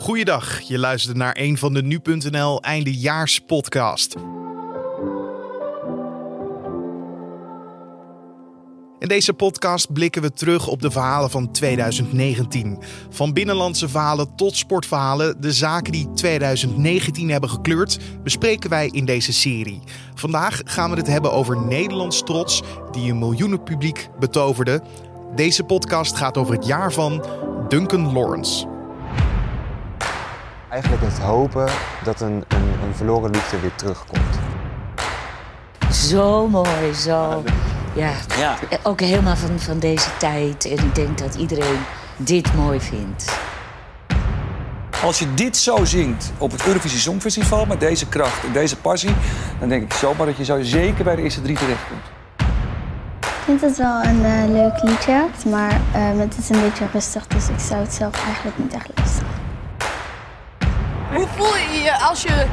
Goeiedag, je luistert naar een van de nu.nl eindejaarspodcast. In deze podcast blikken we terug op de verhalen van 2019. Van binnenlandse verhalen tot sportverhalen, de zaken die 2019 hebben gekleurd, bespreken wij in deze serie. Vandaag gaan we het hebben over Nederlands trots, die een miljoenenpubliek betoverde. Deze podcast gaat over het jaar van Duncan Lawrence. Eigenlijk het hopen dat een, een, een verloren liefde weer terugkomt. Zo mooi, zo. Ja, Ja. ook helemaal van, van deze tijd. En ik denk dat iedereen dit mooi vindt. Als je dit zo zingt op het Eurovisie Songfestival met deze kracht en deze passie, dan denk ik zomaar dat je zo zeker bij de eerste drie terechtkomt. Ik vind het wel een eh, leuk liedje, maar eh, het is een beetje rustig, dus ik zou het zelf eigenlijk niet echt luisteren. Hoe voel je je als je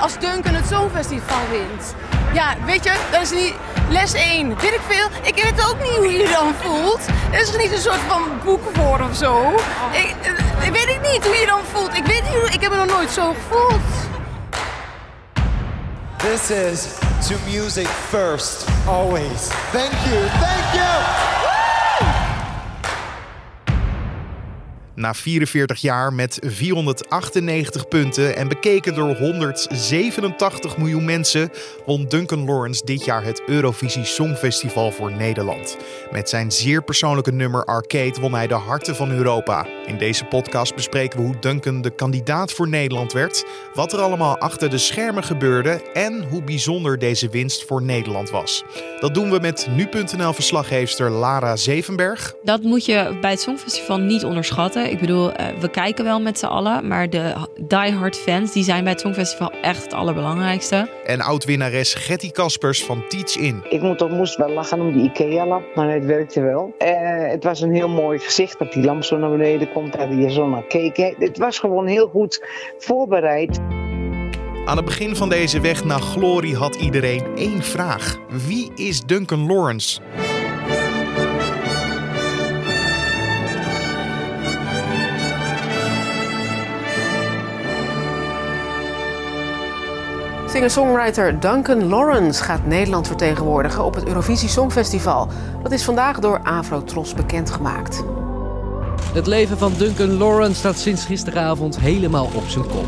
als Duncan het Songfestival wint? Ja, weet je, dat is niet les 1. Weet ik veel. Ik weet ook niet hoe je je dan voelt. Er is niet een soort van boek voor of zo. Ik, eh, weet ik niet hoe je dan voelt. Ik weet niet hoe, ik heb me nog nooit zo gevoeld. This is to music first, always. Thank you, thank you! Na 44 jaar met 498 punten en bekeken door 187 miljoen mensen, won Duncan Lawrence dit jaar het Eurovisie Songfestival voor Nederland. Met zijn zeer persoonlijke nummer Arcade won hij de harten van Europa. In deze podcast bespreken we hoe Duncan de kandidaat voor Nederland werd, wat er allemaal achter de schermen gebeurde en hoe bijzonder deze winst voor Nederland was. Dat doen we met nu.nl-verslaggeefster Lara Zevenberg. Dat moet je bij het Songfestival niet onderschatten. Ik bedoel, eh, we kijken wel met z'n allen, maar de diehard fans die zijn bij het Songfestival echt het allerbelangrijkste. En oud-winnares Getty Kaspers van Teach In. Ik moet, moest wel lachen om die IKEA-lamp, maar het werkte wel. Eh, het was een heel mooi gezicht dat die lamp zo naar beneden komt en je zo naar keek. Het was gewoon heel goed voorbereid. Aan het begin van deze weg naar glorie had iedereen één vraag. Wie is Duncan Lawrence? Singer-songwriter Duncan Lawrence gaat Nederland vertegenwoordigen op het Eurovisie Songfestival. Dat is vandaag door Afro-Tros bekendgemaakt. Het leven van Duncan Lawrence staat sinds gisteravond helemaal op zijn kop.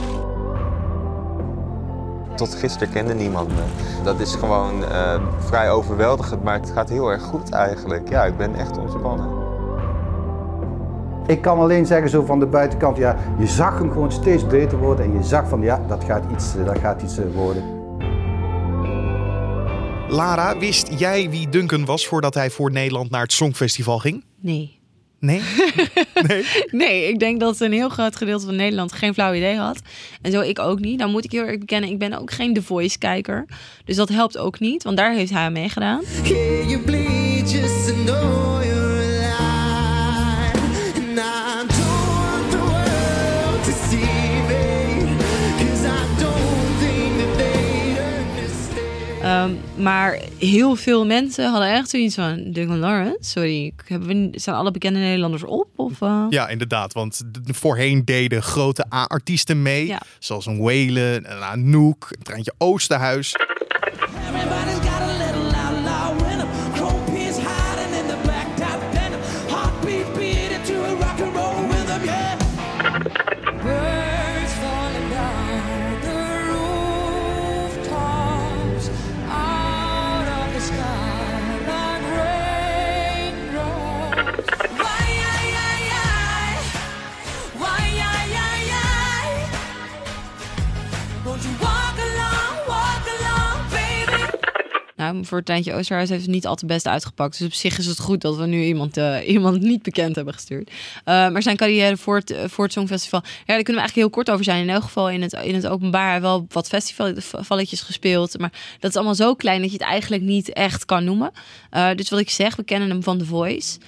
Tot gisteren kende niemand me. Dat is gewoon eh, vrij overweldigend, maar het gaat heel erg goed eigenlijk. Ja, ik ben echt ontspannen. Ik kan alleen zeggen zo van de buitenkant, ja, je zag hem gewoon steeds beter worden en je zag van ja, dat gaat iets, eh, dat gaat iets eh, worden. Lara, wist jij wie Duncan was voordat hij voor Nederland naar het Songfestival ging? Nee. Nee? nee? Nee, ik denk dat een heel groot gedeelte van Nederland geen flauw idee had. En zo ik ook niet. Dan moet ik heel erg bekennen, ik ben ook geen The Voice-kijker. Dus dat helpt ook niet, want daar heeft hij aan meegedaan. Ehm, maar heel veel mensen hadden echt zoiets van... Duncan Lawrence, sorry, hebben we, zijn alle bekende Nederlanders op? Of, eh? Ja, inderdaad. Want voorheen deden grote A-artiesten mee. Ja. Zoals een Whalen, een Anouk, een Treintje Oosterhuis. Nou, voor Treintje Oosterhuis heeft het niet al te best uitgepakt. Dus op zich is het goed dat we nu iemand, eh, iemand niet bekend hebben gestuurd. Eh, maar zijn carrière voor het, eh, voor het Songfestival... Ja, daar kunnen we eigenlijk heel kort over zijn. In elk geval in het, in het openbaar wel wat festivalletjes gespeeld. Maar dat is allemaal zo klein dat je het eigenlijk niet echt kan noemen. Dus wat ik zeg, we kennen hem van The Voice.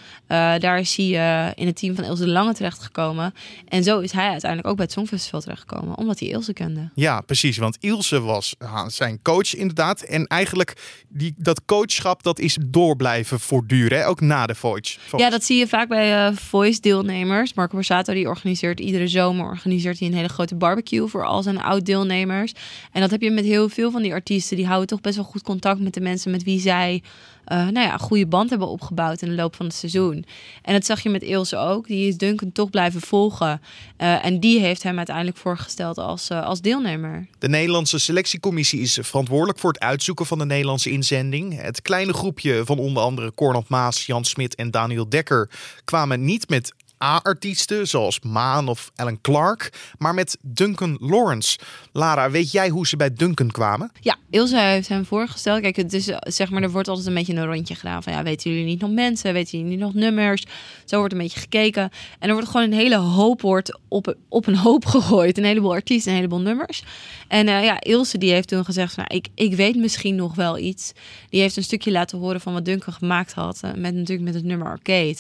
Daar is hij in het team van Ilse de Lange terechtgekomen. En zo is hij uiteindelijk ook bij het Songfestival terechtgekomen. Omdat hij Ilse kende. Ja, precies. Want Ilse was zijn coach inderdaad. En eigenlijk, die dat coachschap dat is door blijven voortduren, ook na de Voice. Ja, dat zie je vaak bij eh, Voice-deelnemers. Marco Borsato die organiseert iedere zomer organiseert hij een hele grote barbecue voor al zijn oud-deelnemers. En dat heb je met heel veel van die artiesten. Die houden toch best wel goed contact met de mensen met wie zij eh, nou ja, een goede band hebben opgebouwd in de loop van het seizoen. En dat zag je met Ilse ook. Die is Duncan toch blijven volgen. Eh, en die heeft hem uiteindelijk voorgesteld als, eh, als deelnemer. De Nederlandse selectiecommissie is verantwoordelijk voor het uitzoeken van de Nederlandse inzending. Het kleine groepje van onder andere Cornel Maas, Jan Smit en Daniel Dekker kwamen niet met A-artiesten zoals Maan of Alan Clark, maar met Duncan Lawrence. Lara, weet jij hoe ze bij Duncan kwamen? Ja, Ilse heeft hem voorgesteld. Kijk, het is, zeg maar, er wordt altijd een beetje een rondje gedaan van ja, weten jullie niet nog mensen, weten jullie niet nog nummers? Zo wordt een beetje gekeken. En er wordt gewoon een hele hoop wordt op, op een hoop gegooid. Een heleboel artiesten, een heleboel nummers. En uh, ja, Ilse die heeft toen gezegd nou, ik, ik weet misschien nog wel iets. Die heeft een stukje laten horen van wat Duncan gemaakt had. Uh, met natuurlijk met het nummer Arcade.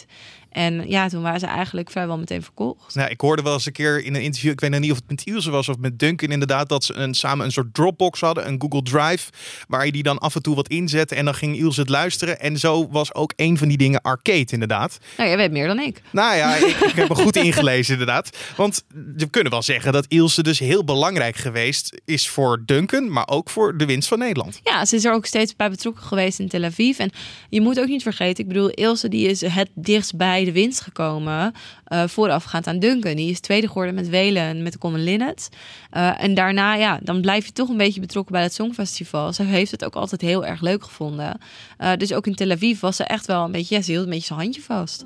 En ja, toen waren ze eigenlijk vrijwel meteen verkocht. Nou, ik hoorde wel eens een keer in een interview, ik weet nog niet of het met Ilse was of met Duncan inderdaad, dat ze een, samen een soort Dropbox hadden, een Google Drive, waar je die dan af en toe wat inzette en dan ging Ilse het luisteren. En zo was ook een van die dingen arcade inderdaad. Nou, jij weet meer dan ik. Nou ja, ik, ik heb er goed ingelezen inderdaad. Want we kunnen wel zeggen dat Ilse dus heel belangrijk geweest is voor Duncan, maar ook voor de winst van Nederland. Ja, ze is er ook steeds bij betrokken geweest in Tel Aviv. En je moet ook niet vergeten, ik bedoel, Ilse die is het dichtst bij de winst gekomen. Uh, voorafgaand aan Duncan. Die is tweede geworden met Welen en met de Common Linnet. Uh, en daarna, ja, dan blijf je toch een beetje betrokken bij het Songfestival. Ze heeft het ook altijd heel erg leuk gevonden. Uh, dus ook in Tel Aviv was ze echt wel een beetje, ja, ze hield een beetje zijn handje vast.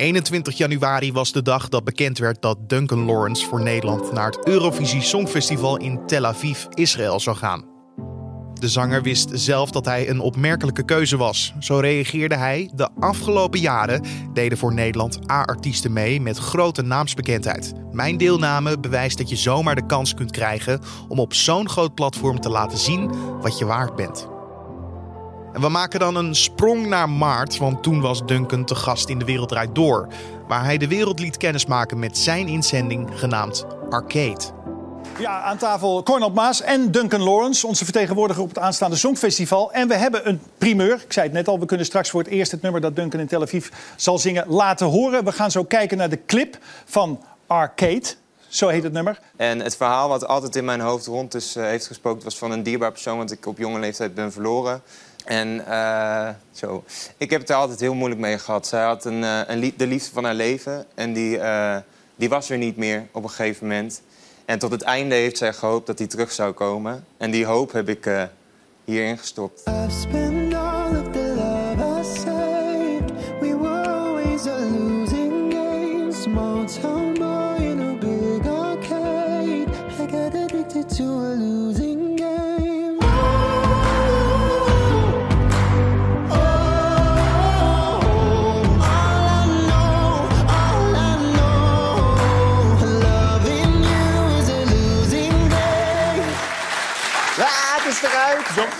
21 januari was de dag dat bekend werd dat Duncan Lawrence voor Nederland naar het Eurovisie Songfestival in Tel Aviv, Israël zou gaan. De zanger wist zelf dat hij een opmerkelijke keuze was. Zo reageerde hij. De afgelopen jaren deden voor Nederland A-artiesten mee met grote naamsbekendheid. Mijn deelname bewijst dat je zomaar de kans kunt krijgen om op zo'n groot platform te laten zien wat je waard bent. En we maken dan een sprong naar maart, want toen was Duncan te gast in De Wereld Door, waar hij de wereld liet kennismaken met zijn inzending genaamd Arcade. Ja, aan tafel Cornel Maas en Duncan Lawrence, onze vertegenwoordiger op het aanstaande Songfestival. En we hebben een primeur. Ik zei het net al, we kunnen straks voor het eerst het nummer dat Duncan in Tel Aviv zal zingen laten horen. We gaan zo kijken naar de clip van Arcade. Zo heet het nummer. En het verhaal wat altijd in mijn hoofd rond is, uh, heeft gespookt was van een dierbaar persoon... wat ik op jonge leeftijd ben verloren. En uh, zo. ik heb het er altijd heel moeilijk mee gehad. Zij had een, uh, een de liefde van haar leven en die, die was er niet meer op een gegeven moment... En tot het einde heeft zij gehoopt dat hij terug zou komen. En die hoop heb ik uh, hierin gestopt.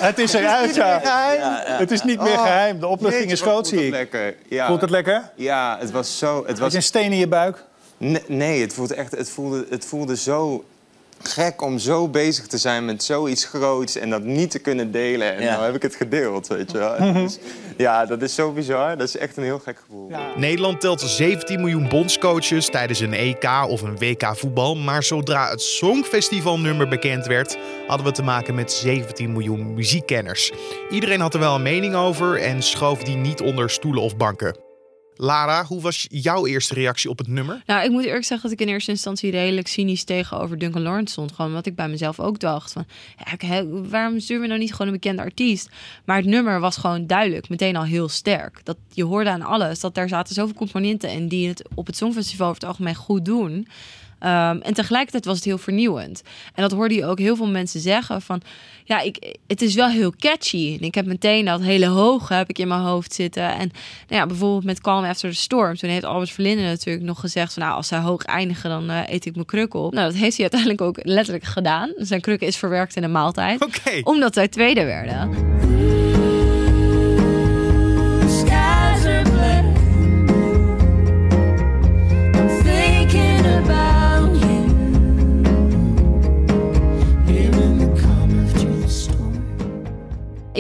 Het is eruit, ja. Ja, ja. Het is niet meer Oh, geheim. De opluchting jeetje, is groot, zie ik. het lekker. Ja. Voelt het lekker? Ja, het was zo... Het was... je een steen in je buik? Nee, nee, het, voelde echt, het, voelde, het voelde zo gek om zo bezig te zijn met zoiets groots en dat niet te kunnen delen. En Ja. nou heb ik het gedeeld, weet je wel. Dus, ja, dat is zo bizar. Dat is echt een heel gek gevoel. Nederland telt 17 miljoen bondscoaches tijdens een EK of een WK voetbal. Maar zodra het Songfestivalnummer bekend werd, hadden we te maken met 17 miljoen muziekkenners. Iedereen had er wel een mening over en schoof die niet onder stoelen of banken. Lara, hoe was jouw eerste reactie op het nummer? Nou, ik moet eerlijk zeggen dat ik in eerste instantie redelijk cynisch tegenover Duncan Lawrence stond. Gewoon wat ik bij mezelf ook dacht. Van, waarom sturen we nou niet gewoon een bekende artiest? Maar het nummer was gewoon duidelijk, meteen al heel sterk. Dat, je hoorde aan alles dat daar zaten zoveel componenten in die het op het Songfestival over het algemeen goed doen. Ehm, en tegelijkertijd was het heel vernieuwend. En dat hoorde je ook heel veel mensen zeggen van... Ja, ik, het is wel heel catchy. En ik heb meteen dat hele hoge heb ik in mijn hoofd zitten. En nou ja, bijvoorbeeld met Calm After the Storm. Toen heeft Albert Verlinde natuurlijk nog gezegd... Van, nou, als zij hoog eindigen, dan eh, eet ik mijn kruk op. Nou, dat heeft hij uiteindelijk ook letterlijk gedaan. Zijn kruk is verwerkt in een maaltijd. Omdat zij tweede werden.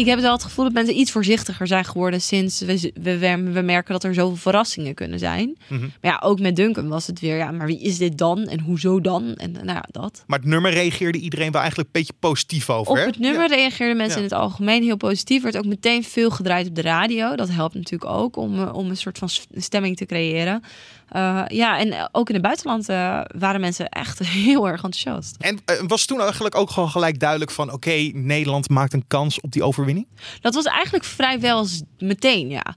Ik heb wel het gevoel dat mensen iets voorzichtiger zijn geworden sinds we, we, we merken dat er zoveel verrassingen kunnen zijn. Mhm. Maar ja, ook met Duncan was het weer, ja, maar wie is dit dan en hoezo dan? En nou ja, dat. Maar het nummer reageerde iedereen wel eigenlijk een beetje positief over. Op hè? het nummer reageerden mensen Ja. in het algemeen heel positief. Werd ook meteen veel gedraaid op de radio. Dat helpt natuurlijk ook om, eh, om een soort van stemming te creëren. Eh, ja, en ook in het buitenland eh, waren mensen echt heel erg enthousiast. En eh, was toen eigenlijk ook gewoon gelijk duidelijk van... oké, Nederland maakt een kans op die overwinning? Dat was eigenlijk vrijwel meteen, ja.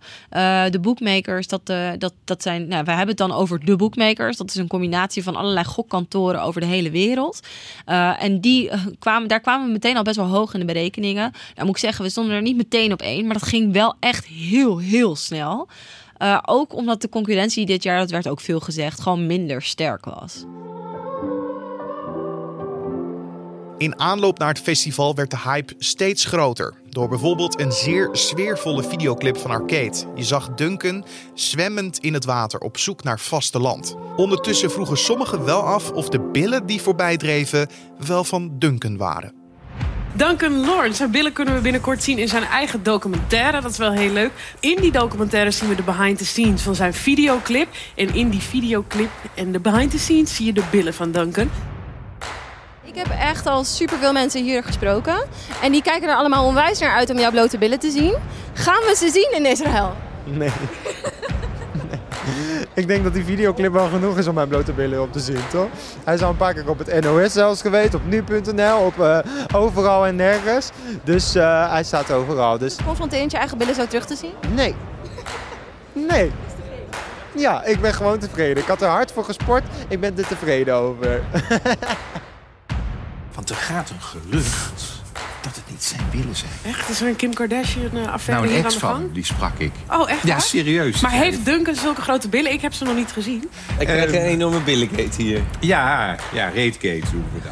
De bookmakers, dat, dat, dat zijn... Nou, wij hebben het dan over de bookmakers. Dat is een combinatie van allerlei gokkantoren over de hele wereld. En die, kwamen, daar kwamen we meteen al best wel hoog in de berekeningen. Nou moet ik zeggen, we stonden er niet meteen op één. Maar dat ging wel echt heel, heel snel. Eh, ook omdat de concurrentie dit jaar, dat werd ook veel gezegd, gewoon minder sterk was. In aanloop naar het festival werd de hype steeds groter. Door bijvoorbeeld een zeer sfeervolle videoclip van Arcade. Je zag Duncan zwemmend in het water op zoek naar vasteland. Ondertussen vroegen sommigen wel af of de billen die voorbij dreven wel van Duncan waren. Duncan Lawrence, zijn billen kunnen we binnenkort zien in zijn eigen documentaire. Dat is wel heel leuk. In die documentaire zien we de behind the scenes van zijn videoclip. En in die videoclip en de behind the scenes zie je de billen van Duncan. Ik heb echt al superveel mensen hier gesproken. En die kijken er allemaal onwijs naar uit om jouw blote billen te zien. Gaan we ze zien in Israël? Nee. Ik denk dat die videoclip wel genoeg is om mijn blote billen op te zien, toch? Hij is al een paar keer op het NOS zelfs geweest, op nu.nl, op eh, overal en nergens. Dus eh, hij staat overal. Dus Confronterend je eigen billen zo terug te zien? nee. Nee. Ja, ik ben gewoon tevreden. Ik had er hard voor gesport. Ik ben er tevreden over. Want er gaat een gerucht dat het niet zijn billen zijn. Echt? Is er een Kim Kardashian-affaire Nou, een ex van die sprak ik. Oh, echt Ja, waar? serieus. Maar heeft Duncan zulke grote billen? Ik heb ze nog niet gezien. Ik krijg een enorme billengate hier. Ja, ja, Raidgate noemen we dat.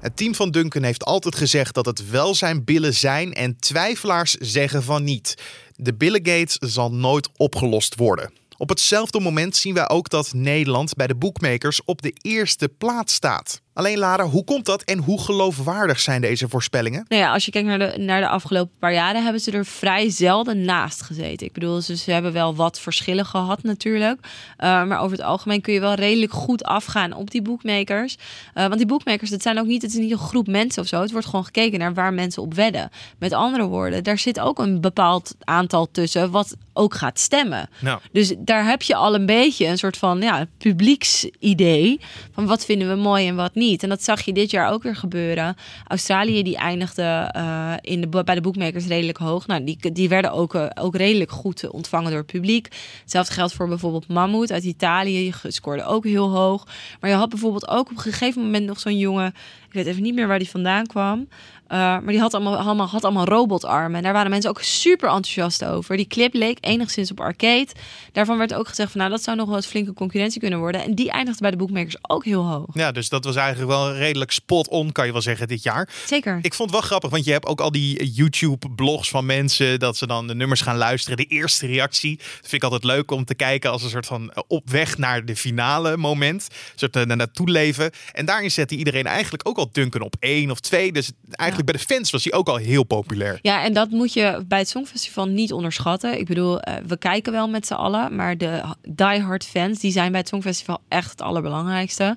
Het team van Duncan heeft altijd gezegd dat het wel zijn billen zijn en twijfelaars zeggen van niet. De billengate zal nooit opgelost worden. Op hetzelfde moment zien wij ook dat Nederland bij de bookmakers op de eerste plaats staat. Alleen Lara, hoe komt dat en hoe geloofwaardig zijn deze voorspellingen? Nou ja, als je kijkt naar de, naar de afgelopen paar jaren, hebben ze er vrij zelden naast gezeten. Ik bedoel, ze, ze hebben wel wat verschillen gehad natuurlijk. Uh, maar over het algemeen kun je wel redelijk goed afgaan op die bookmakers. Uh, want die bookmakers, dat zijn ook niet, het is niet een groep mensen of zo. Het wordt gewoon gekeken naar waar mensen op wedden. Met andere woorden, daar zit ook een bepaald aantal tussen wat ook gaat stemmen. Nou. Dus daar heb je al een beetje een soort van ja, publieksidee van wat vinden we mooi en wat niet. En dat zag je dit jaar ook weer gebeuren. Australië die eindigde uh, in de, bij de boekmakers redelijk hoog. Nou, die, die werden ook, uh, ook redelijk goed ontvangen door het publiek. Hetzelfde geldt voor bijvoorbeeld Mammoet uit Italië. Die scoorde ook heel hoog. Maar je had bijvoorbeeld ook op een gegeven moment nog zo'n jongen... Ik weet even niet meer waar die vandaan kwam. Uh, maar die had allemaal, allemaal, had allemaal robotarmen. En daar waren mensen ook super enthousiast over. Die clip leek enigszins op arcade. Daarvan werd ook gezegd van nou, dat zou nog wel eens flinke concurrentie kunnen worden. En die eindigde bij de bookmakers ook heel hoog. Ja, dus dat was eigenlijk wel redelijk spot on, kan je wel zeggen, dit jaar. Zeker. Ik vond het wel grappig, want je hebt ook al die YouTube-blogs van mensen dat ze dan de nummers gaan luisteren. De eerste reactie. Dat vind ik altijd leuk om te kijken als een soort van eh, op weg naar de finale moment. Een soort uh, naartoe leven. En daarin zette iedereen eigenlijk ook al Duncan op één of twee. Dus eigenlijk bij de fans was hij ook al heel populair. Ja, en dat moet je bij het Songfestival niet onderschatten. Ik bedoel, uh, we kijken wel met z'n allen, maar de diehard fans die zijn bij het Songfestival echt het allerbelangrijkste.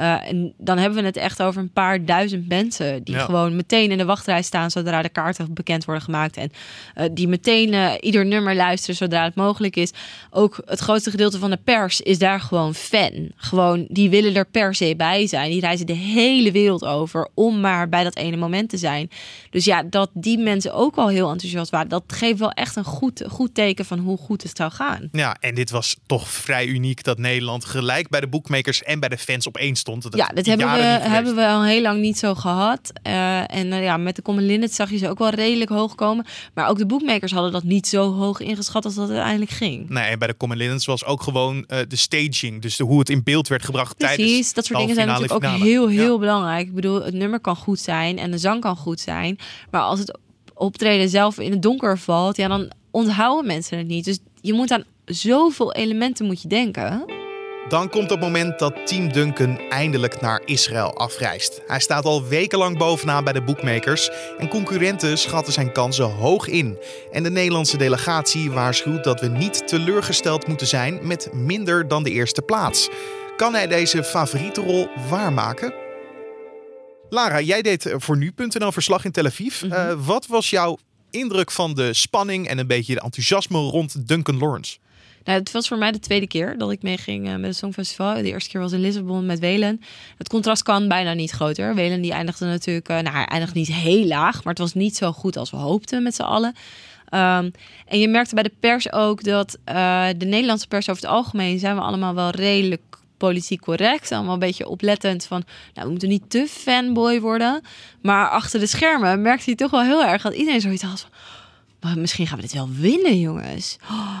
Uh, en dan hebben we het echt over een paar duizend mensen die ja. gewoon meteen in de wachtrij staan zodra de kaarten bekend worden gemaakt. En uh, die meteen ieder nummer luisteren zodra het mogelijk is. Ook het grootste gedeelte van de pers is daar gewoon fan. Gewoon, die willen er per se bij zijn. Die reizen de hele wereld over om maar bij dat ene moment te zijn. Dus ja, dat die mensen ook al heel enthousiast waren, dat geeft wel echt een goed, goed teken van hoe goed het zou gaan. Ja, en dit was toch vrij uniek dat Nederland gelijk bij de boekmakers en bij de fans op één stond. Dat ja, dat hebben we, hebben we al heel lang niet zo gehad. Uh, en uh, ja, met de Common Linnet zag je ze ook wel redelijk hoog komen. Maar ook de boekmakers hadden dat niet zo hoog ingeschat als dat uiteindelijk ging. Nee, en bij de Common Linnets was ook gewoon uh, de staging. Dus de, hoe het in beeld werd gebracht Precies, tijdens dat soort dingen zijn natuurlijk finale. ook heel, heel ja. belangrijk. Ik bedoel, het nummer kan goed zijn en de zang kan goed zijn. Maar als het optreden zelf in het donker valt, ja, dan onthouden mensen het niet. Dus je moet aan zoveel elementen moet je denken. Dan komt het moment dat Team Duncan eindelijk naar Israël afreist. Hij staat al wekenlang bovenaan bij de boekmakers en concurrenten schatten zijn kansen hoog in. En de Nederlandse delegatie waarschuwt dat we niet teleurgesteld moeten zijn met minder dan de eerste plaats. Kan hij deze favoriete rol waarmaken? Lara, jij deed voor nu.nl verslag in Tel Aviv. Eh, wat was jouw indruk van de spanning en een beetje de enthousiasme rond Duncan Lawrence? Nou, het was voor mij de tweede keer dat ik meeging eh, met het Songfestival. De eerste keer was in Lissabon met Welen. Het contrast kan bijna niet groter. Welen die eindigde natuurlijk, eh, nou hij eindigde niet heel laag, maar het was niet zo goed als we hoopten met z'n allen. Ehm, en je merkte bij de pers ook dat eh, de Nederlandse pers over het algemeen zijn we allemaal wel redelijk politiek correct. Allemaal een beetje oplettend van, nou, we moeten niet te fanboy worden. Maar achter de schermen merkte hij toch wel heel erg dat iedereen zoiets had maar misschien gaan we dit wel winnen, jongens.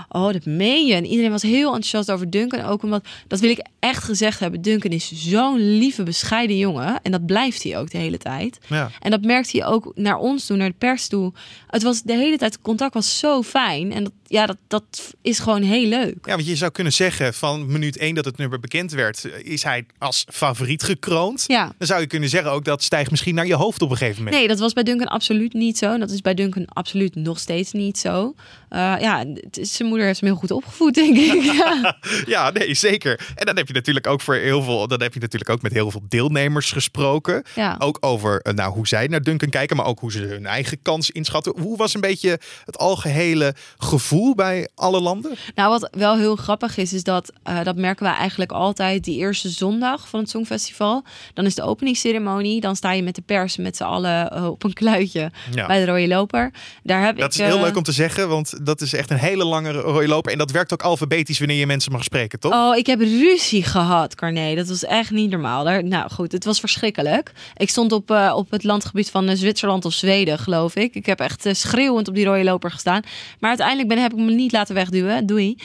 Oh, dat meen je. En iedereen was heel enthousiast over Duncan. Ook omdat, dat wil ik echt gezegd hebben. Duncan is zo'n lieve, bescheiden jongen. En dat blijft hij ook de hele tijd. Ja. En dat merkte hij ook naar ons toe, naar de pers toe. Het was de hele tijd, het contact was zo fijn. En dat, ja, dat, dat is gewoon heel leuk. Ja, want je zou kunnen zeggen van minuut 1 dat het nummer bekend werd, is hij als favoriet gekroond. Ja. Dan zou je kunnen zeggen ook dat stijgt misschien naar je hoofd op een gegeven moment. Nee, dat was bij Duncan absoluut niet zo. En dat is bij Duncan absoluut nog steeds niet zo. Uh, ja, zijn moeder heeft hem heel goed opgevoed, denk ik. ja. Ja, nee, zeker. En dan heb je natuurlijk ook voor heel veel, dan heb je natuurlijk ook met heel veel deelnemers gesproken. Ja. Ook over eh, nou, hoe zij naar Duncan kijken, maar ook hoe ze hun eigen kans inschatten. Hoe was een beetje het algehele gevoel bij alle landen? Nou, wat wel heel grappig is, is dat eh, dat merken we eigenlijk altijd die eerste zondag van het Songfestival. Dan is de openingsceremonie. Dan sta je met de pers met z'n allen op een kluitje Ja. bij de Rode Loper. Daar heb Dat is ik, heel leuk om te zeggen, want dat is echt een hele lange rode loper. En dat werkt ook alfabetisch wanneer je mensen mag spreken, toch? Oh, ik heb ruzie gehad, Carné. Dat was echt niet normaal. Daar, nou goed, het was verschrikkelijk. Ik stond op, eh, op het landgebied van eh, Zwitserland of Zweden, geloof ik. Ik heb echt eh, schreeuwend op die rode loper gestaan. Maar uiteindelijk ben, heb ik me niet laten wegduwen. Doei.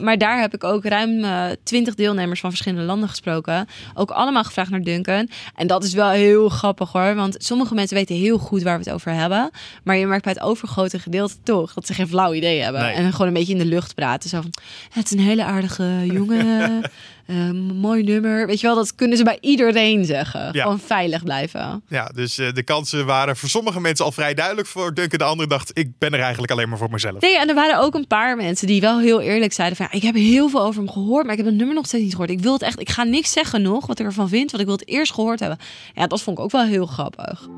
Maar daar heb ik ook ruim twintig deelnemers van verschillende landen gesproken. Ook allemaal gevraagd naar Duncan. En dat is wel heel grappig hoor. Want sommige mensen weten heel goed waar we het over hebben. Maar je merkt bij het overgrote gedeelte toch dat ze geen flauw idee hebben. Nee. En gewoon een beetje in de lucht praten. Zo van, het is een hele aardige jongen. eh, mooi nummer. Weet je wel, dat kunnen ze bij iedereen zeggen. Ja. Gewoon veilig blijven. Ja, dus eh, de kansen waren voor sommige mensen al vrij duidelijk. Voor Duncan de andere dacht, ik ben er eigenlijk alleen maar voor mezelf. Nee, en er waren ook een paar mensen die wel heel eerlijk zeiden van... Ja, ik heb heel veel over hem gehoord, maar ik heb het nummer nog steeds niet gehoord. Ik wil het echt, ik ga niks zeggen nog wat ik ervan vind, want ik wil het eerst gehoord hebben. Ja, dat vond ik ook wel heel grappig.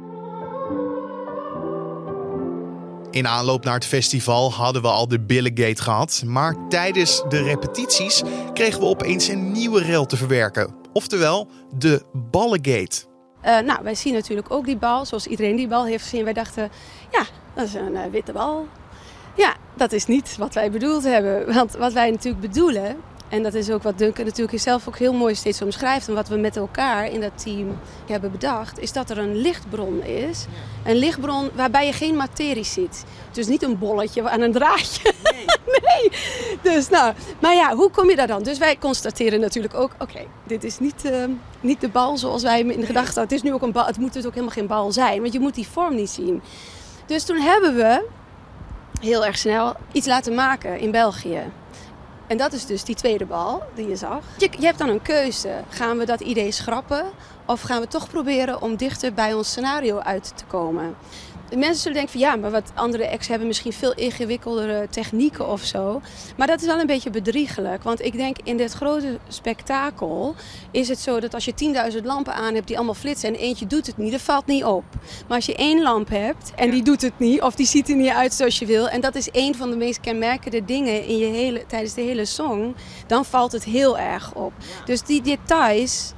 In aanloop naar het festival hadden we al de Billigate gehad. Maar tijdens de repetities kregen we opeens een nieuwe rel te verwerken. Oftewel, de Ballegate. Eh, nou, wij zien natuurlijk ook die bal, zoals iedereen die bal heeft gezien. Wij dachten, ja, dat is een eh, witte bal. Ja, dat is niet wat wij bedoeld hebben. Want wat wij natuurlijk bedoelen, en dat is ook wat Duncan natuurlijk zelf ook heel mooi steeds omschrijft... en wat we met elkaar in dat team hebben bedacht... is dat er een lichtbron is. Een lichtbron waarbij je geen materie ziet. Dus niet een bolletje aan een draadje. Nee. Dus nou, maar ja, hoe kom je daar dan? Dus wij constateren natuurlijk ook, oké, dit is niet, eh, niet de bal zoals wij hem in de gedachten hadden. Het is nu ook een bal, het moet dus ook helemaal geen bal zijn, want je moet die vorm niet zien. Dus toen hebben we heel erg snel iets laten maken in België. En dat is dus die tweede bal die je zag. Je, je hebt dan een keuze. Gaan we dat idee schrappen? Of gaan we toch proberen om dichter bij ons scenario uit te komen? De mensen zullen denken van ja, maar wat andere acts hebben misschien veel ingewikkeldere technieken of zo. Maar dat is wel een beetje bedriegelijk. Want ik denk in dit grote spektakel is het zo dat als je 10.000 lampen aan hebt die allemaal flitsen en eentje doet het niet, dat valt niet op. Maar als je één lamp hebt en die doet het niet of die ziet er niet uit zoals je wil. En dat is een van de meest kenmerkende dingen in je hele, tijdens de hele song. Dan valt het heel erg op. Dus die details,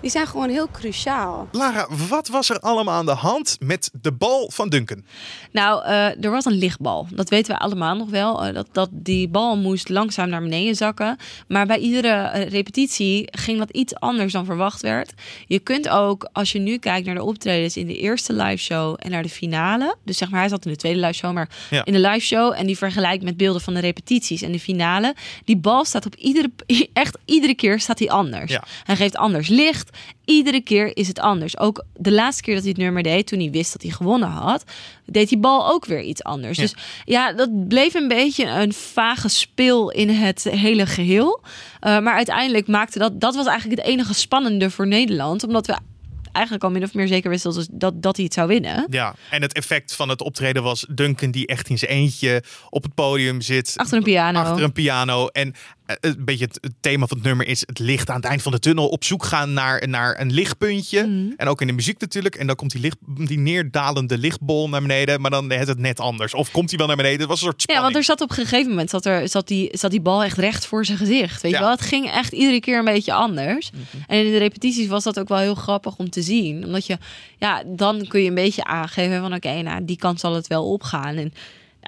die zijn gewoon heel cruciaal. Lara, wat was er allemaal aan de hand met de bal van Duncan? Nou, eh, er was een lichtbal. Dat weten we allemaal nog wel. Eh, dat, dat die bal moest langzaam naar beneden zakken. Maar bij iedere eh, repetitie ging dat iets anders dan verwacht werd. Je kunt ook, als je nu kijkt naar de optredens in de eerste live show en naar de finale. Dus zeg maar, hij zat in de tweede live show, maar Ja. in de live show en die vergelijkt met beelden van de repetities en de finale. Die bal staat op iedere, echt iedere keer staat hij anders. Ja. Hij geeft anders licht. Echt, iedere keer is het anders. Ook de laatste keer dat hij het nummer deed, toen hij wist dat hij gewonnen had, deed die bal ook weer iets anders. Ja. Dus ja, dat bleef een beetje een vage speel in het hele geheel. Uh, maar uiteindelijk maakte dat, dat was eigenlijk het enige spannende voor Nederland, omdat we eigenlijk al min of meer zeker wisten dat, dat, dat hij het zou winnen. Ja, en het effect van het optreden was Duncan die echt in zijn eentje op het podium zit. Achter een piano. Achter een piano. En eh, een beetje het, het thema van het nummer is het licht aan het eind van de tunnel. Op zoek gaan naar, naar een lichtpuntje. Mhm. En ook in de muziek natuurlijk. En dan komt die, licht, die neerdalende lichtbol naar beneden. Maar dan is het net anders. Of komt hij wel naar beneden? Het was een soort Ja, spanning. want er zat op een gegeven moment zat er, zat die, zat die bal echt recht voor zijn gezicht. Weet Ja. je wel? Het ging echt iedere keer een beetje anders. Mhm. En in de repetities was dat ook wel heel grappig om te zien. Omdat je, ja, dan kun je een beetje aangeven van oké, nou, die kant zal het wel opgaan. En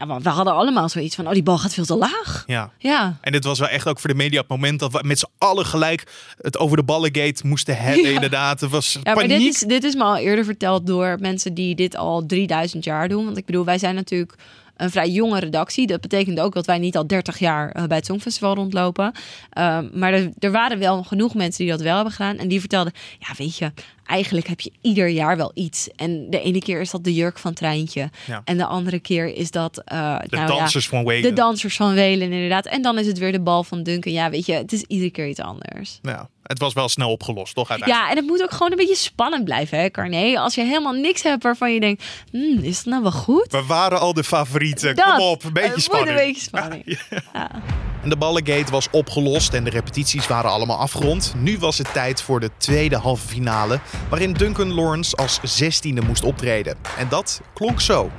ja, maar we hadden allemaal zoiets van, oh, die bal gaat veel te laag. Ja. Ja. En dit was wel echt ook voor de media het moment dat we met z'n allen gelijk het over de ballengate moesten hebben. Ja. Inderdaad, het was Ja, maar dit is, dit is me al eerder verteld door mensen die dit al 3000 jaar doen. Want ik bedoel, wij zijn natuurlijk een vrij jonge redactie. Dat betekent ook dat wij niet al 30 jaar eh, bij het Songfestival rondlopen. Ehm, maar er, er waren wel genoeg mensen die dat wel hebben gedaan. En die vertelden, ja weet je, eigenlijk heb je ieder jaar wel iets. En de ene keer is dat de jurk van Treintje. Ja. En de andere keer is dat... eh, De nou ja, dansers van Whalen. De dansers van Welen, inderdaad. En dan is het weer de bal van Duncan. Ja, weet je, het is iedere keer iets anders. Ja, het was wel snel opgelost, toch? Uiteindelijk. Ja, en het moet ook gewoon een beetje spannend blijven, hè, Carné? Als je helemaal niks hebt waarvan je denkt, hmm, is het nou wel goed? We waren al de favorieten. Dat. Kom op, een beetje spanning. een beetje spanning. En de ballengate was opgelost en de repetities waren allemaal afgerond. Nu was het tijd voor de tweede halve finale, waarin Duncan Lawrence als zestiende moest optreden. En dat klonk zo.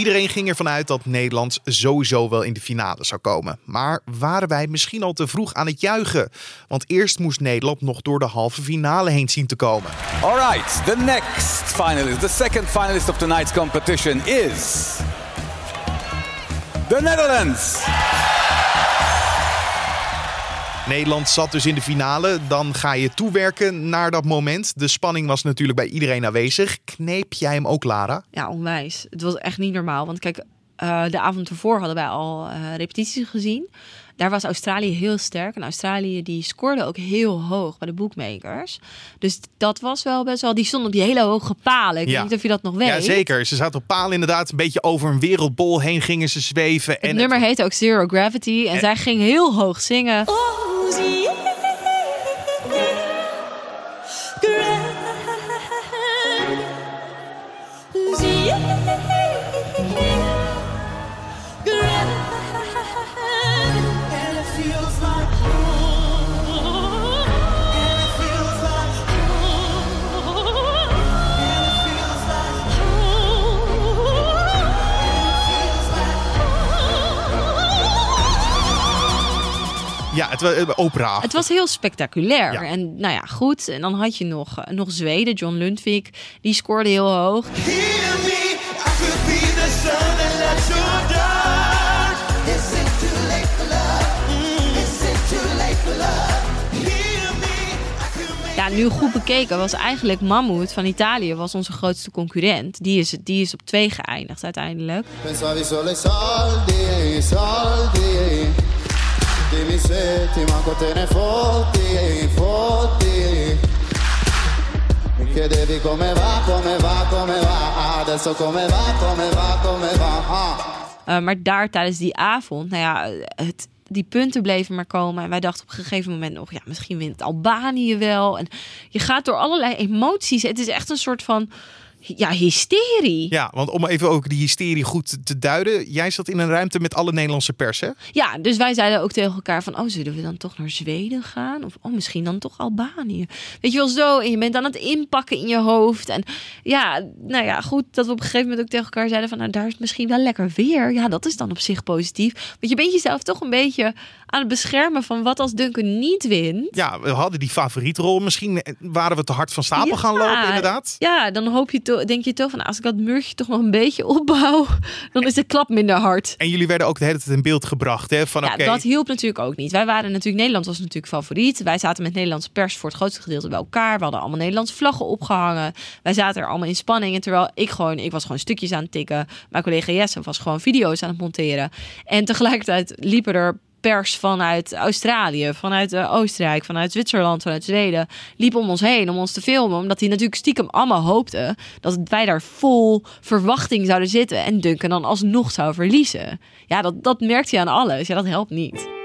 Iedereen ging ervan uit dat Nederland sowieso wel in de finale zou komen. Maar waren wij misschien al te vroeg aan het juichen? Want eerst moest Nederland nog door de halve finale heen zien te komen. All right, the next finalist, the second finalist of tonight's competition is the Netherlands. Nederland zat dus in de finale. Dan ga je toewerken naar dat moment. De spanning was natuurlijk bij iedereen aanwezig. Kneep jij hem ook, Lara? Ja, onwijs. Het was echt niet normaal. Want kijk, eh, de avond ervoor hadden wij al eh, repetities gezien. Daar was Australië heel sterk. En Australië die scoorde ook heel hoog bij de bookmakers. Dus dat was wel best wel... Die stonden op die hele hoge palen. Ik weet niet of je dat nog weet. Ja, zeker. Ze zaten op paal inderdaad. Een beetje over een wereldbol heen gingen ze zweven. Het nummer heette ook Zero Gravity. En En- zij ging heel hoog zingen. Ja, het was eh, opera. Het was heel spectaculair. Ja. En nou ja, goed. En dan had je nog, eh, nog Zweden, John Lundvik. Die scoorde heel hoog. Ja, nu goed bekeken was eigenlijk Mammoet van Italië was onze grootste concurrent. Die is, die is op twee geëindigd uiteindelijk. Pensavi solo ai soldi, i soldi. Maar daar tijdens die avond, nou ja, het, die punten bleven maar komen. En wij dachten op een gegeven moment nog, ja, misschien wint Albanië wel. En je gaat door allerlei emoties. Het is echt een soort van, ja, hysterie. Ja, want om even ook die hysterie goed te duiden. Jij zat in een ruimte met alle Nederlandse pers, hè? Ja, dus wij zeiden ook tegen elkaar van... oh, zullen we dan toch naar Zweden gaan? Of oh, misschien dan toch Albanië? Weet je wel, zo. En je bent aan het inpakken in je hoofd. En ja, nou ja, goed dat we op een gegeven moment ook tegen elkaar zeiden... van nou, daar is misschien wel lekker weer. Ja, dat is dan op zich positief. Want je bent jezelf toch een beetje aan het beschermen van wat als Duncan niet wint. Ja, we hadden die favorietrol. Misschien eh, waren we te hard van stapel gaan lopen, inderdaad. Ja, dan hoop je toch, denk je toch van als ik dat muurtje toch nog een beetje opbouw, dan is de klap minder hard. En jullie werden ook de hele tijd in beeld gebracht. Hè? Van, Ja, dat hielp natuurlijk ook niet. Wij waren natuurlijk, Nederland was natuurlijk favoriet. Wij zaten met Nederlandse pers voor het grootste gedeelte bij elkaar. We hadden allemaal Nederlandse vlaggen opgehangen. Wij zaten er allemaal in spanning. En terwijl ik gewoon, ik was gewoon stukjes aan het tikken. Mijn collega Jesse was gewoon video's aan het monteren. En tegelijkertijd liepen er pers vanuit Australië, vanuit eh, Oostenrijk, vanuit Zwitserland, vanuit Zweden, liep om ons heen om ons te filmen. Omdat die natuurlijk stiekem allemaal hoopten dat wij daar vol verwachting zouden zitten en Duncan dan alsnog zou verliezen. Ja, dat, dat merkt je aan alles. Ja, dat helpt niet.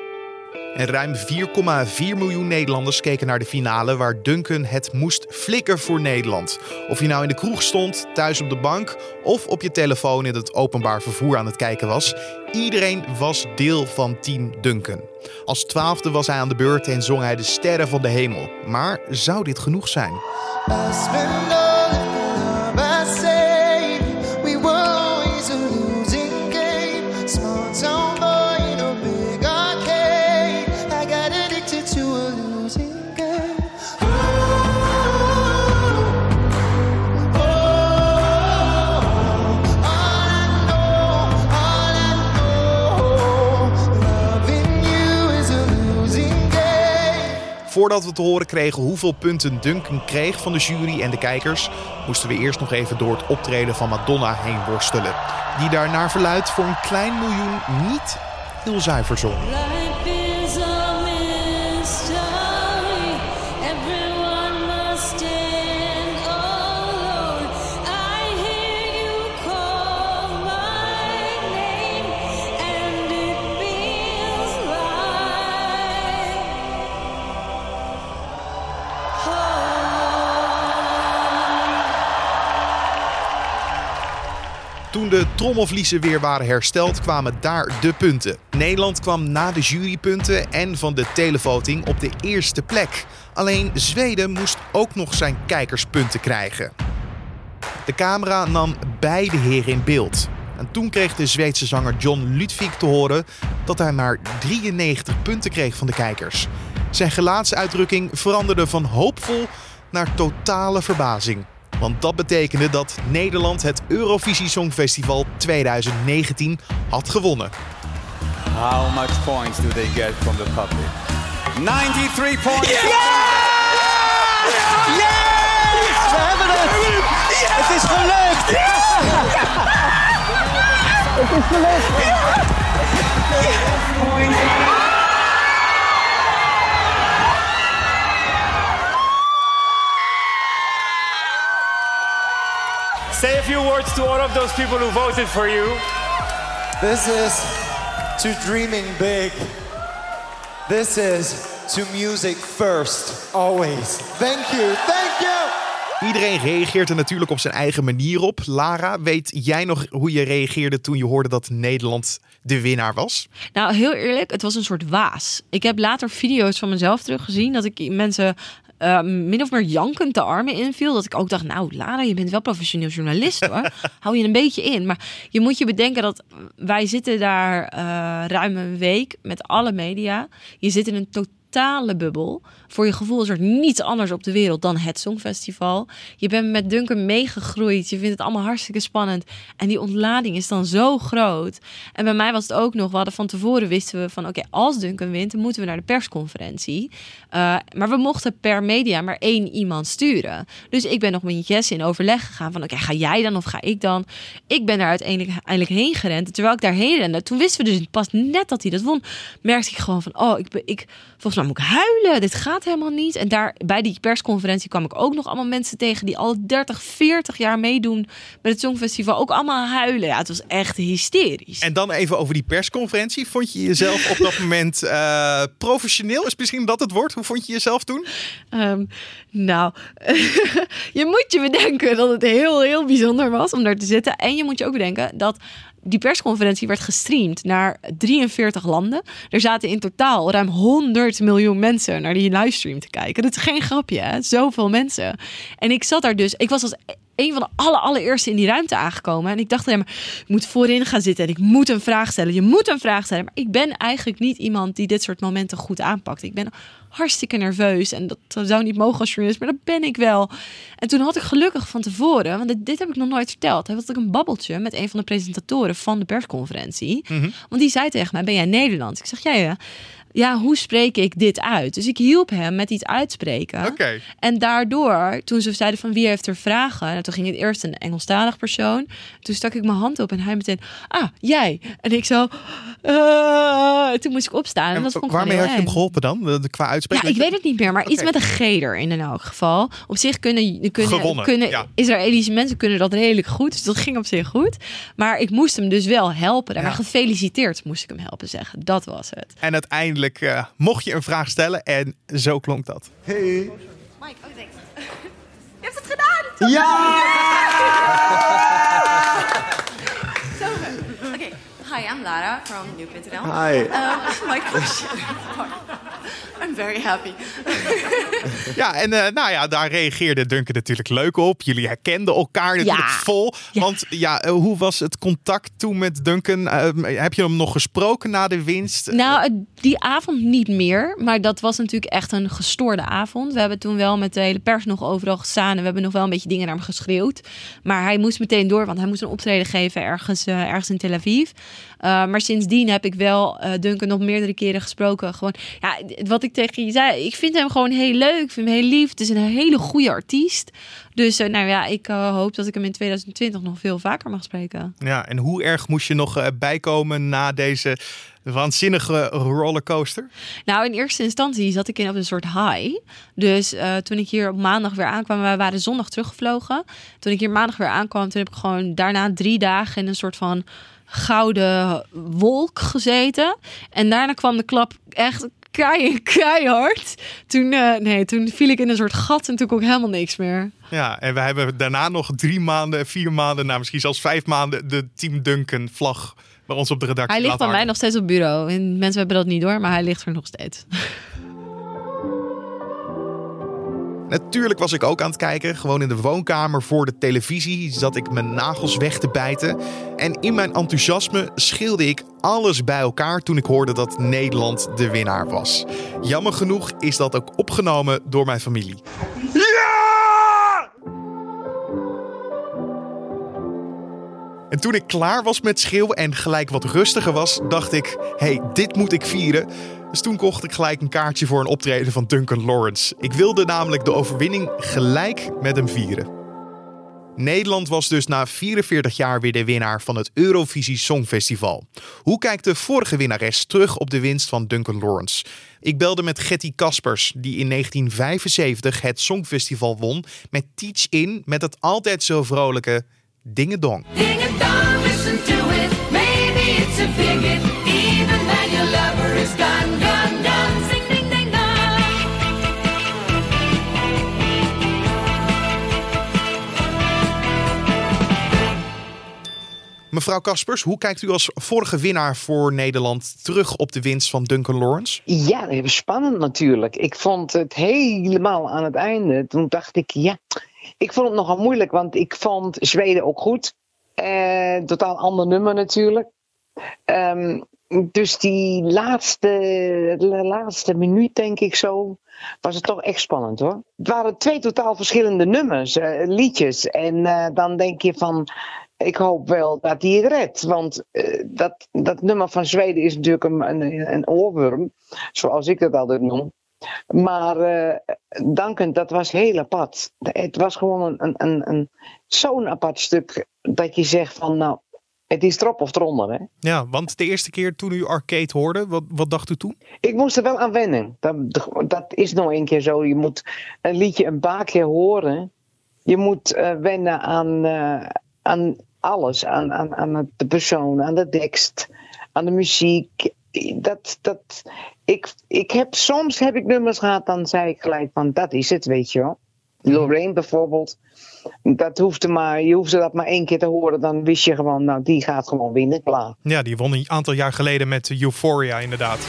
En ruim 4,4 miljoen Nederlanders keken naar de finale waar Duncan het moest flikken voor Nederland. Of je nou in de kroeg stond, thuis op de bank of op je telefoon in het openbaar vervoer aan het kijken was. Iedereen was deel van Team Duncan. Als twaalfde was hij aan de beurt en zong hij de sterren van de hemel. Maar zou dit genoeg zijn? Voordat we te horen kregen hoeveel punten Duncan kreeg van de jury en de kijkers, moesten we eerst nog even door het optreden van Madonna heen worstelen. Die daar naar verluidt voor een klein miljoen niet heel zuiver zong. Toen de trommelvliezen weer waren hersteld, kwamen daar de punten. Nederland kwam na de jurypunten en van de televoting op de eerste plek. Alleen Zweden moest ook nog zijn kijkerspunten krijgen. De camera nam beide heren in beeld. En toen kreeg de Zweedse zanger John Ludwig te horen dat hij maar 93 punten kreeg van de kijkers. Zijn gelaatsuitdrukking veranderde van hoopvol naar totale verbazing. Want dat betekende dat Nederland het Eurovisie Songfestival 2019 had gewonnen. How much points do they get from the public? 93 points. Yes! We hebben het! Het is gelukt! Het is gelukt! Say a few words to all of those people who voted for you. This is to dreaming big. This is to music first, always. Thank you, thank you! Iedereen reageert er natuurlijk op zijn eigen manier op. Lara, weet jij nog hoe je reageerde toen je hoorde dat Nederland de winnaar was? Nou, heel eerlijk, het was een soort waas. Ik heb later video's van mezelf teruggezien dat ik mensen eh, min of meer jankend de armen inviel. Dat ik ook dacht, nou Lara, je bent wel professioneel journalist hoor. Hou je een beetje in. Maar je moet je bedenken dat wij zitten daar eh, ruim een week met alle media. Je zit in een bubbel. Voor je gevoel is er niets anders op de wereld dan het Songfestival. Je bent met Duncan meegegroeid. Je vindt het allemaal hartstikke spannend. En die ontlading is dan zo groot. En bij mij was het ook nog, we hadden van tevoren wisten we van oké, als Duncan wint, dan moeten we naar de persconferentie. Uh, maar we mochten per media maar één iemand sturen. Dus ik ben nog met Jesse in overleg gegaan van oké, ga jij dan of ga ik dan? Ik ben daar uiteindelijk, uiteindelijk heen gerend. Terwijl ik daarheen rende, toen wisten we dus pas net dat hij dat won, merkte ik gewoon van oh, ik, ik volgens mij moet ik huilen. Dit gaat helemaal niet. En daar bij die persconferentie kwam ik ook nog allemaal mensen tegen die al 30, 40 jaar meedoen met het Songfestival. Ook allemaal huilen. Ja, het was echt hysterisch. En dan even over die persconferentie. Vond je jezelf op dat moment eh, professioneel? Is misschien dat het woord? Hoe vond je jezelf toen? Um, nou, je moet je bedenken dat het heel, heel bijzonder was om daar te zitten. En je moet je ook bedenken dat die persconferentie werd gestreamd naar 43 landen. Er zaten in totaal ruim 100 miljoen mensen naar die livestream te kijken. Dat is geen grapje, hè? Zoveel mensen. En ik zat daar dus, ik was als een van de alle, allereerste in die ruimte aangekomen. En ik dacht alleen maar, ik moet voorin gaan zitten en ik moet een vraag stellen. Je moet een vraag stellen. Maar ik ben eigenlijk niet iemand die dit soort momenten goed aanpakt. Ik ben hartstikke nerveus en dat zou niet mogen als journalist, maar dat ben ik wel. En toen had ik gelukkig van tevoren, want dit, dit heb ik nog nooit verteld, had ik een babbeltje met een van de presentatoren van de persconferentie. Want die zei tegen mij, ben jij Nederlands? Ik zeg, ja, ja. Ja, hoe spreek ik dit uit? Dus ik hielp hem met iets uitspreken. En daardoor, toen ze zeiden van wie heeft er vragen, nou, toen ging het eerst een Engelstalig persoon. Toen stak ik mijn hand op en hij meteen, ah, jij. En ik zo, eh, toen moest ik opstaan. En, dat vond ik Waarmee had je hem geholpen dan? De, qua uitspraak? Ja, ik weet het niet meer, maar iets met een G erin in elk geval. Op zich kunnen, kunnen, Gewonnen, kunnen ja. Israëlische mensen kunnen dat redelijk goed, dus dat ging op zich goed. Maar ik moest hem dus wel helpen. Maar gefeliciteerd moest ik hem helpen zeggen. Dat was het. En uiteindelijk eh, mocht je een vraag stellen en zo klonk dat. Hey. Mike, oh thanks. Je hebt het gedaan! So good. Okay. Hi, I'm Lara from New.nl. Hi. Um, my question. I'm very happy. Ja, en eh, nou ja, daar reageerde Duncan natuurlijk leuk op. Jullie herkenden elkaar natuurlijk Ja. vol. Want ja, eh, hoe was het contact toen met Duncan? Eh, heb je hem nog gesproken na de winst? Nou, die avond niet meer. Maar dat was natuurlijk echt een gestoorde avond. We hebben toen wel met de hele pers nog overal gestaan. En we hebben nog wel een beetje dingen naar hem geschreeuwd. Maar hij moest meteen door, want hij moest een optreden geven ergens, eh, ergens in Tel Aviv. Uh, maar sindsdien heb ik wel uh, Duncan nog meerdere keren gesproken. Gewoon, ja, wat ik tegen je zei, ik vind hem gewoon heel leuk. Ik vind hem heel lief. Het is een hele goede artiest. Dus uh, nou ja, ik hoop dat ik hem in 2020 nog veel vaker mag spreken. Ja, en hoe erg moest je nog uh, bijkomen na deze waanzinnige rollercoaster? Nou, in eerste instantie zat ik in op een soort high. Dus uh, toen ik hier op maandag weer aankwam, wij waren zondag teruggevlogen. Toen ik hier maandag weer aankwam, toen heb ik gewoon daarna drie dagen in een soort van gouden wolk gezeten. En daarna kwam de klap echt kei, keihard. Toen, uh, nee, toen viel ik in een soort gat en toen kon ik helemaal niks meer. Ja, en we hebben daarna nog drie maanden, vier maanden, nou misschien zelfs vijf maanden de Team Duncan vlag bij ons op de redactie. Hij ligt bij mij nog steeds op bureau. En mensen hebben dat niet door, maar hij ligt er nog steeds. Natuurlijk was ik ook aan het kijken, gewoon in de woonkamer voor de televisie zat ik mijn nagels weg te bijten. En in mijn enthousiasme schilde ik alles bij elkaar toen ik hoorde dat Nederland de winnaar was. Jammer genoeg is dat ook opgenomen door mijn familie. Ja! En toen ik klaar was met schreeuwen en gelijk wat rustiger was, dacht ik: hey, dit moet ik vieren. Dus toen kocht ik gelijk een kaartje voor een optreden van Duncan Lawrence. Ik wilde namelijk de overwinning gelijk met hem vieren. Nederland was dus na 44 jaar weer de winnaar van het Eurovisie Songfestival. Hoe kijkt de vorige winnares terug op de winst van Duncan Lawrence? Ik belde met Getty Kaspers, die in 1975 het Songfestival won met Teach In met het altijd zo vrolijke Dingedong. Ding-a-dong, Mevrouw Kaspers, hoe kijkt u als vorige winnaar voor Nederland terug op de winst van Duncan Lawrence? Ja, spannend natuurlijk. Ik vond het helemaal aan het einde. Toen dacht ik, ja, ik vond het nogal moeilijk, want ik vond Zweden ook goed. Uh, totaal ander nummer natuurlijk. Um, dus die laatste, laatste minuut, denk ik zo, was het toch echt spannend hoor. Het waren twee totaal verschillende nummers, uh, liedjes. En uh, dan denk je van, ik hoop wel dat hij het redt. Want dat, dat nummer van Zweden is natuurlijk een, een, een oorworm, zoals ik het altijd noem. Maar uh, Duncan, dat was heel apart. Het was gewoon een, een, een, zo'n apart stuk dat je zegt van nou, het is erop of eronder. Hè? Ja, want de eerste keer toen u Arcade hoorde, wat, wat dacht u toen? Ik moest er wel aan wennen. Dat, dat is nog een keer zo. Je moet een liedje een paar keer horen. Je moet uh, wennen aan, uh, aan alles. Aan, aan, aan de persoon, aan de tekst, aan de muziek dat, dat, ik, ik heb, soms heb ik nummers gehad, dan zei ik gelijk van dat is het, weet je wel. Lorraine bijvoorbeeld, dat hoefde maar, je hoefde dat maar één keer te horen, dan wist je gewoon, nou die gaat gewoon winnen, klaar. Ja, die won een aantal jaar geleden met Euphoria inderdaad.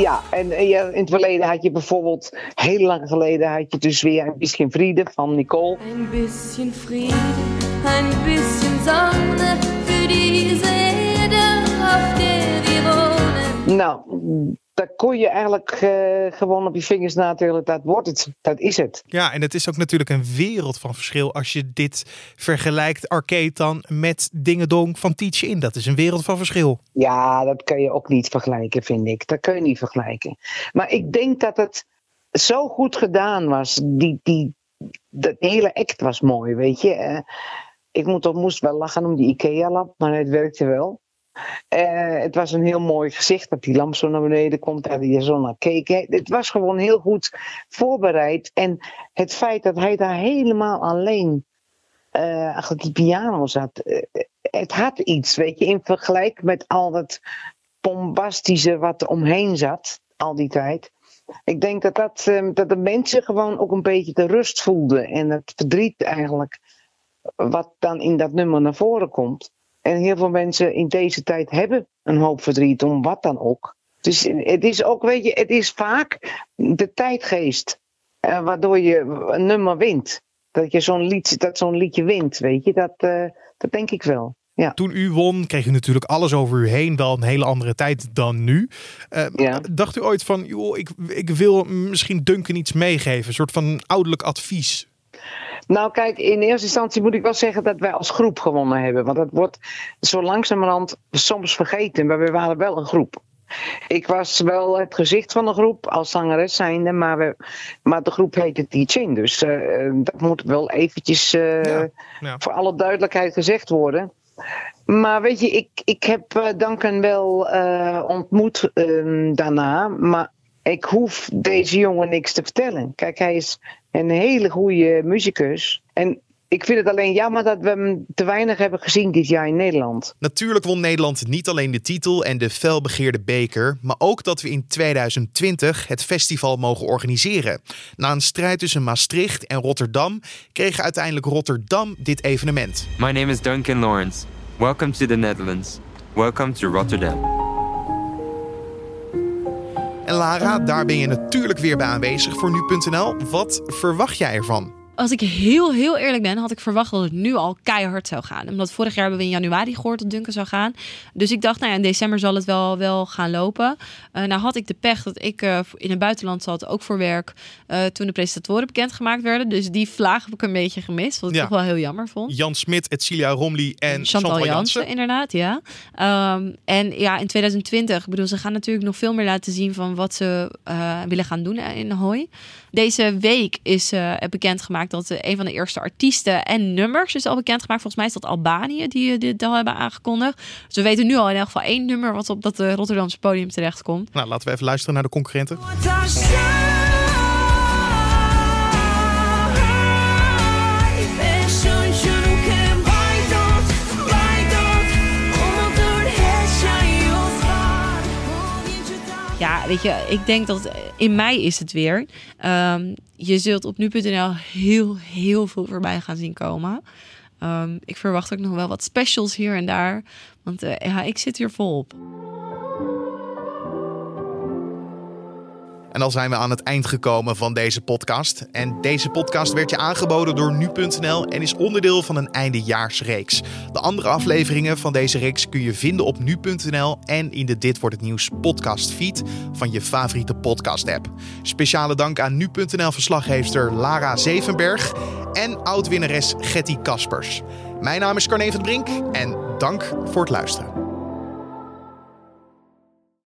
Ja, en eh, in het verleden had je bijvoorbeeld, heel lang geleden had je dus weer een bisschen Friede van Nicole. Ein bisschen Frieden, ein bisschen Sonne für diese Erde, der wir wohnen. Nou, daar kon je eigenlijk eh, gewoon op je vingers natellen, dat wordt het, dat is het. Ja, en het is ook natuurlijk een wereld van verschil als je dit vergelijkt, arcade dan, met Dingedong van Teach In. Dat is een wereld van verschil. Ja, dat kun je ook niet vergelijken, vind ik. Dat kun je niet vergelijken. Maar ik denk dat het zo goed gedaan was. Die, die, dat hele act was mooi, weet je. Eh, ik moet, moest wel lachen om die IKEA-lamp, maar het werkte wel. Eh, het was een heel mooi gezicht dat die lamp zo naar beneden komt, dat hij er zo naar keek. Het was gewoon heel goed voorbereid. En het feit dat hij daar helemaal alleen eh, achter die piano zat, eh, het had iets, weet je, in vergelijking met al dat bombastische wat er omheen zat, al die tijd. Ik denk dat, dat, eh, dat de mensen gewoon ook een beetje de rust voelden en het verdriet eigenlijk, wat dan in dat nummer naar voren komt. En heel veel mensen in deze tijd hebben een hoop verdriet, om wat dan ook. Dus het is ook, weet je, het is vaak de tijdgeest eh, waardoor je een nummer wint. Dat je zo'n lied, dat zo'n liedje wint, weet je, dat, eh, dat denk ik wel. Ja. Toen u won, kreeg u natuurlijk alles over u heen. Wel een hele andere tijd dan nu. Eh, Dacht u ooit van, joh, ik, ik wil misschien Duncan iets meegeven? Een soort van ouderlijk advies. Nou, kijk, in eerste instantie moet ik wel zeggen dat wij als groep gewonnen hebben. Want dat wordt zo langzamerhand soms vergeten, maar we waren wel een groep. Ik was wel het gezicht van de groep als zangeres zijnde, maar, we, maar de groep heette Teaching. Dus eh, dat moet wel eventjes eh, voor alle duidelijkheid gezegd worden. Maar weet je, ik, ik heb Duncan wel eh, ontmoet ehm, daarna. Maar ik hoef deze jongen niks te vertellen. Kijk, hij is een hele goede muzikus. En ik vind het alleen jammer dat we hem te weinig hebben gezien dit jaar in Nederland. Natuurlijk won Nederland niet alleen de titel en de felbegeerde beker, maar ook dat we in 2020 het festival mogen organiseren. Na een strijd tussen Maastricht en Rotterdam kreeg uiteindelijk Rotterdam dit evenement. My name is Duncan Lawrence. Welcome to the Netherlands. Welcome to Rotterdam. En Lara, daar ben je natuurlijk weer bij aanwezig voor nu.nl. Wat verwacht jij ervan? Als ik heel, heel eerlijk ben, had ik verwacht dat het nu al keihard zou gaan. Omdat vorig jaar hebben we in januari gehoord dat Duncan zou gaan. Dus ik dacht, nou ja, in december zal het wel, wel gaan lopen. Uh, nou had ik de pech dat ik uh, in het buitenland zat, ook voor werk, uh, toen de presentatoren bekendgemaakt werden. Dus die vlaag heb ik een beetje gemist, wat ik Ja. toch wel heel jammer vond. Jan Smit, Etcilia Romli en Chantal, Chantal Jansen, inderdaad, ja. Ehm, en ja, in 2020, ik bedoel, ze gaan natuurlijk nog veel meer laten zien van wat ze eh, willen gaan doen in Ahoy. Deze week is eh bekendgemaakt dat eh, een van de eerste artiesten en nummers is al bekendgemaakt. Volgens mij is dat Albanië die eh, dit al hebben aangekondigd. Dus we weten nu al in elk geval één nummer wat op dat eh, Rotterdamse podium terechtkomt. Nou, laten we even luisteren naar de concurrenten. Weet je, ik denk dat in mei is het weer. Ehm, je zult op nu.nl heel, heel veel voorbij gaan zien komen. Ehm, ik verwacht ook nog wel wat specials hier en daar. Want eh, ik zit hier volop. En dan zijn we aan het eind gekomen van deze podcast. En deze podcast werd je aangeboden door nu.nl en is onderdeel van een eindejaarsreeks. De andere afleveringen van deze reeks kun je vinden op nu.nl en in de Dit wordt het nieuws podcast feed van je favoriete podcast app. Speciale dank aan nu.nl verslaggeefster Lara Zevenberg en oud-winnares Getty Kaspers. Mijn naam is Carne van Brink en dank voor het luisteren.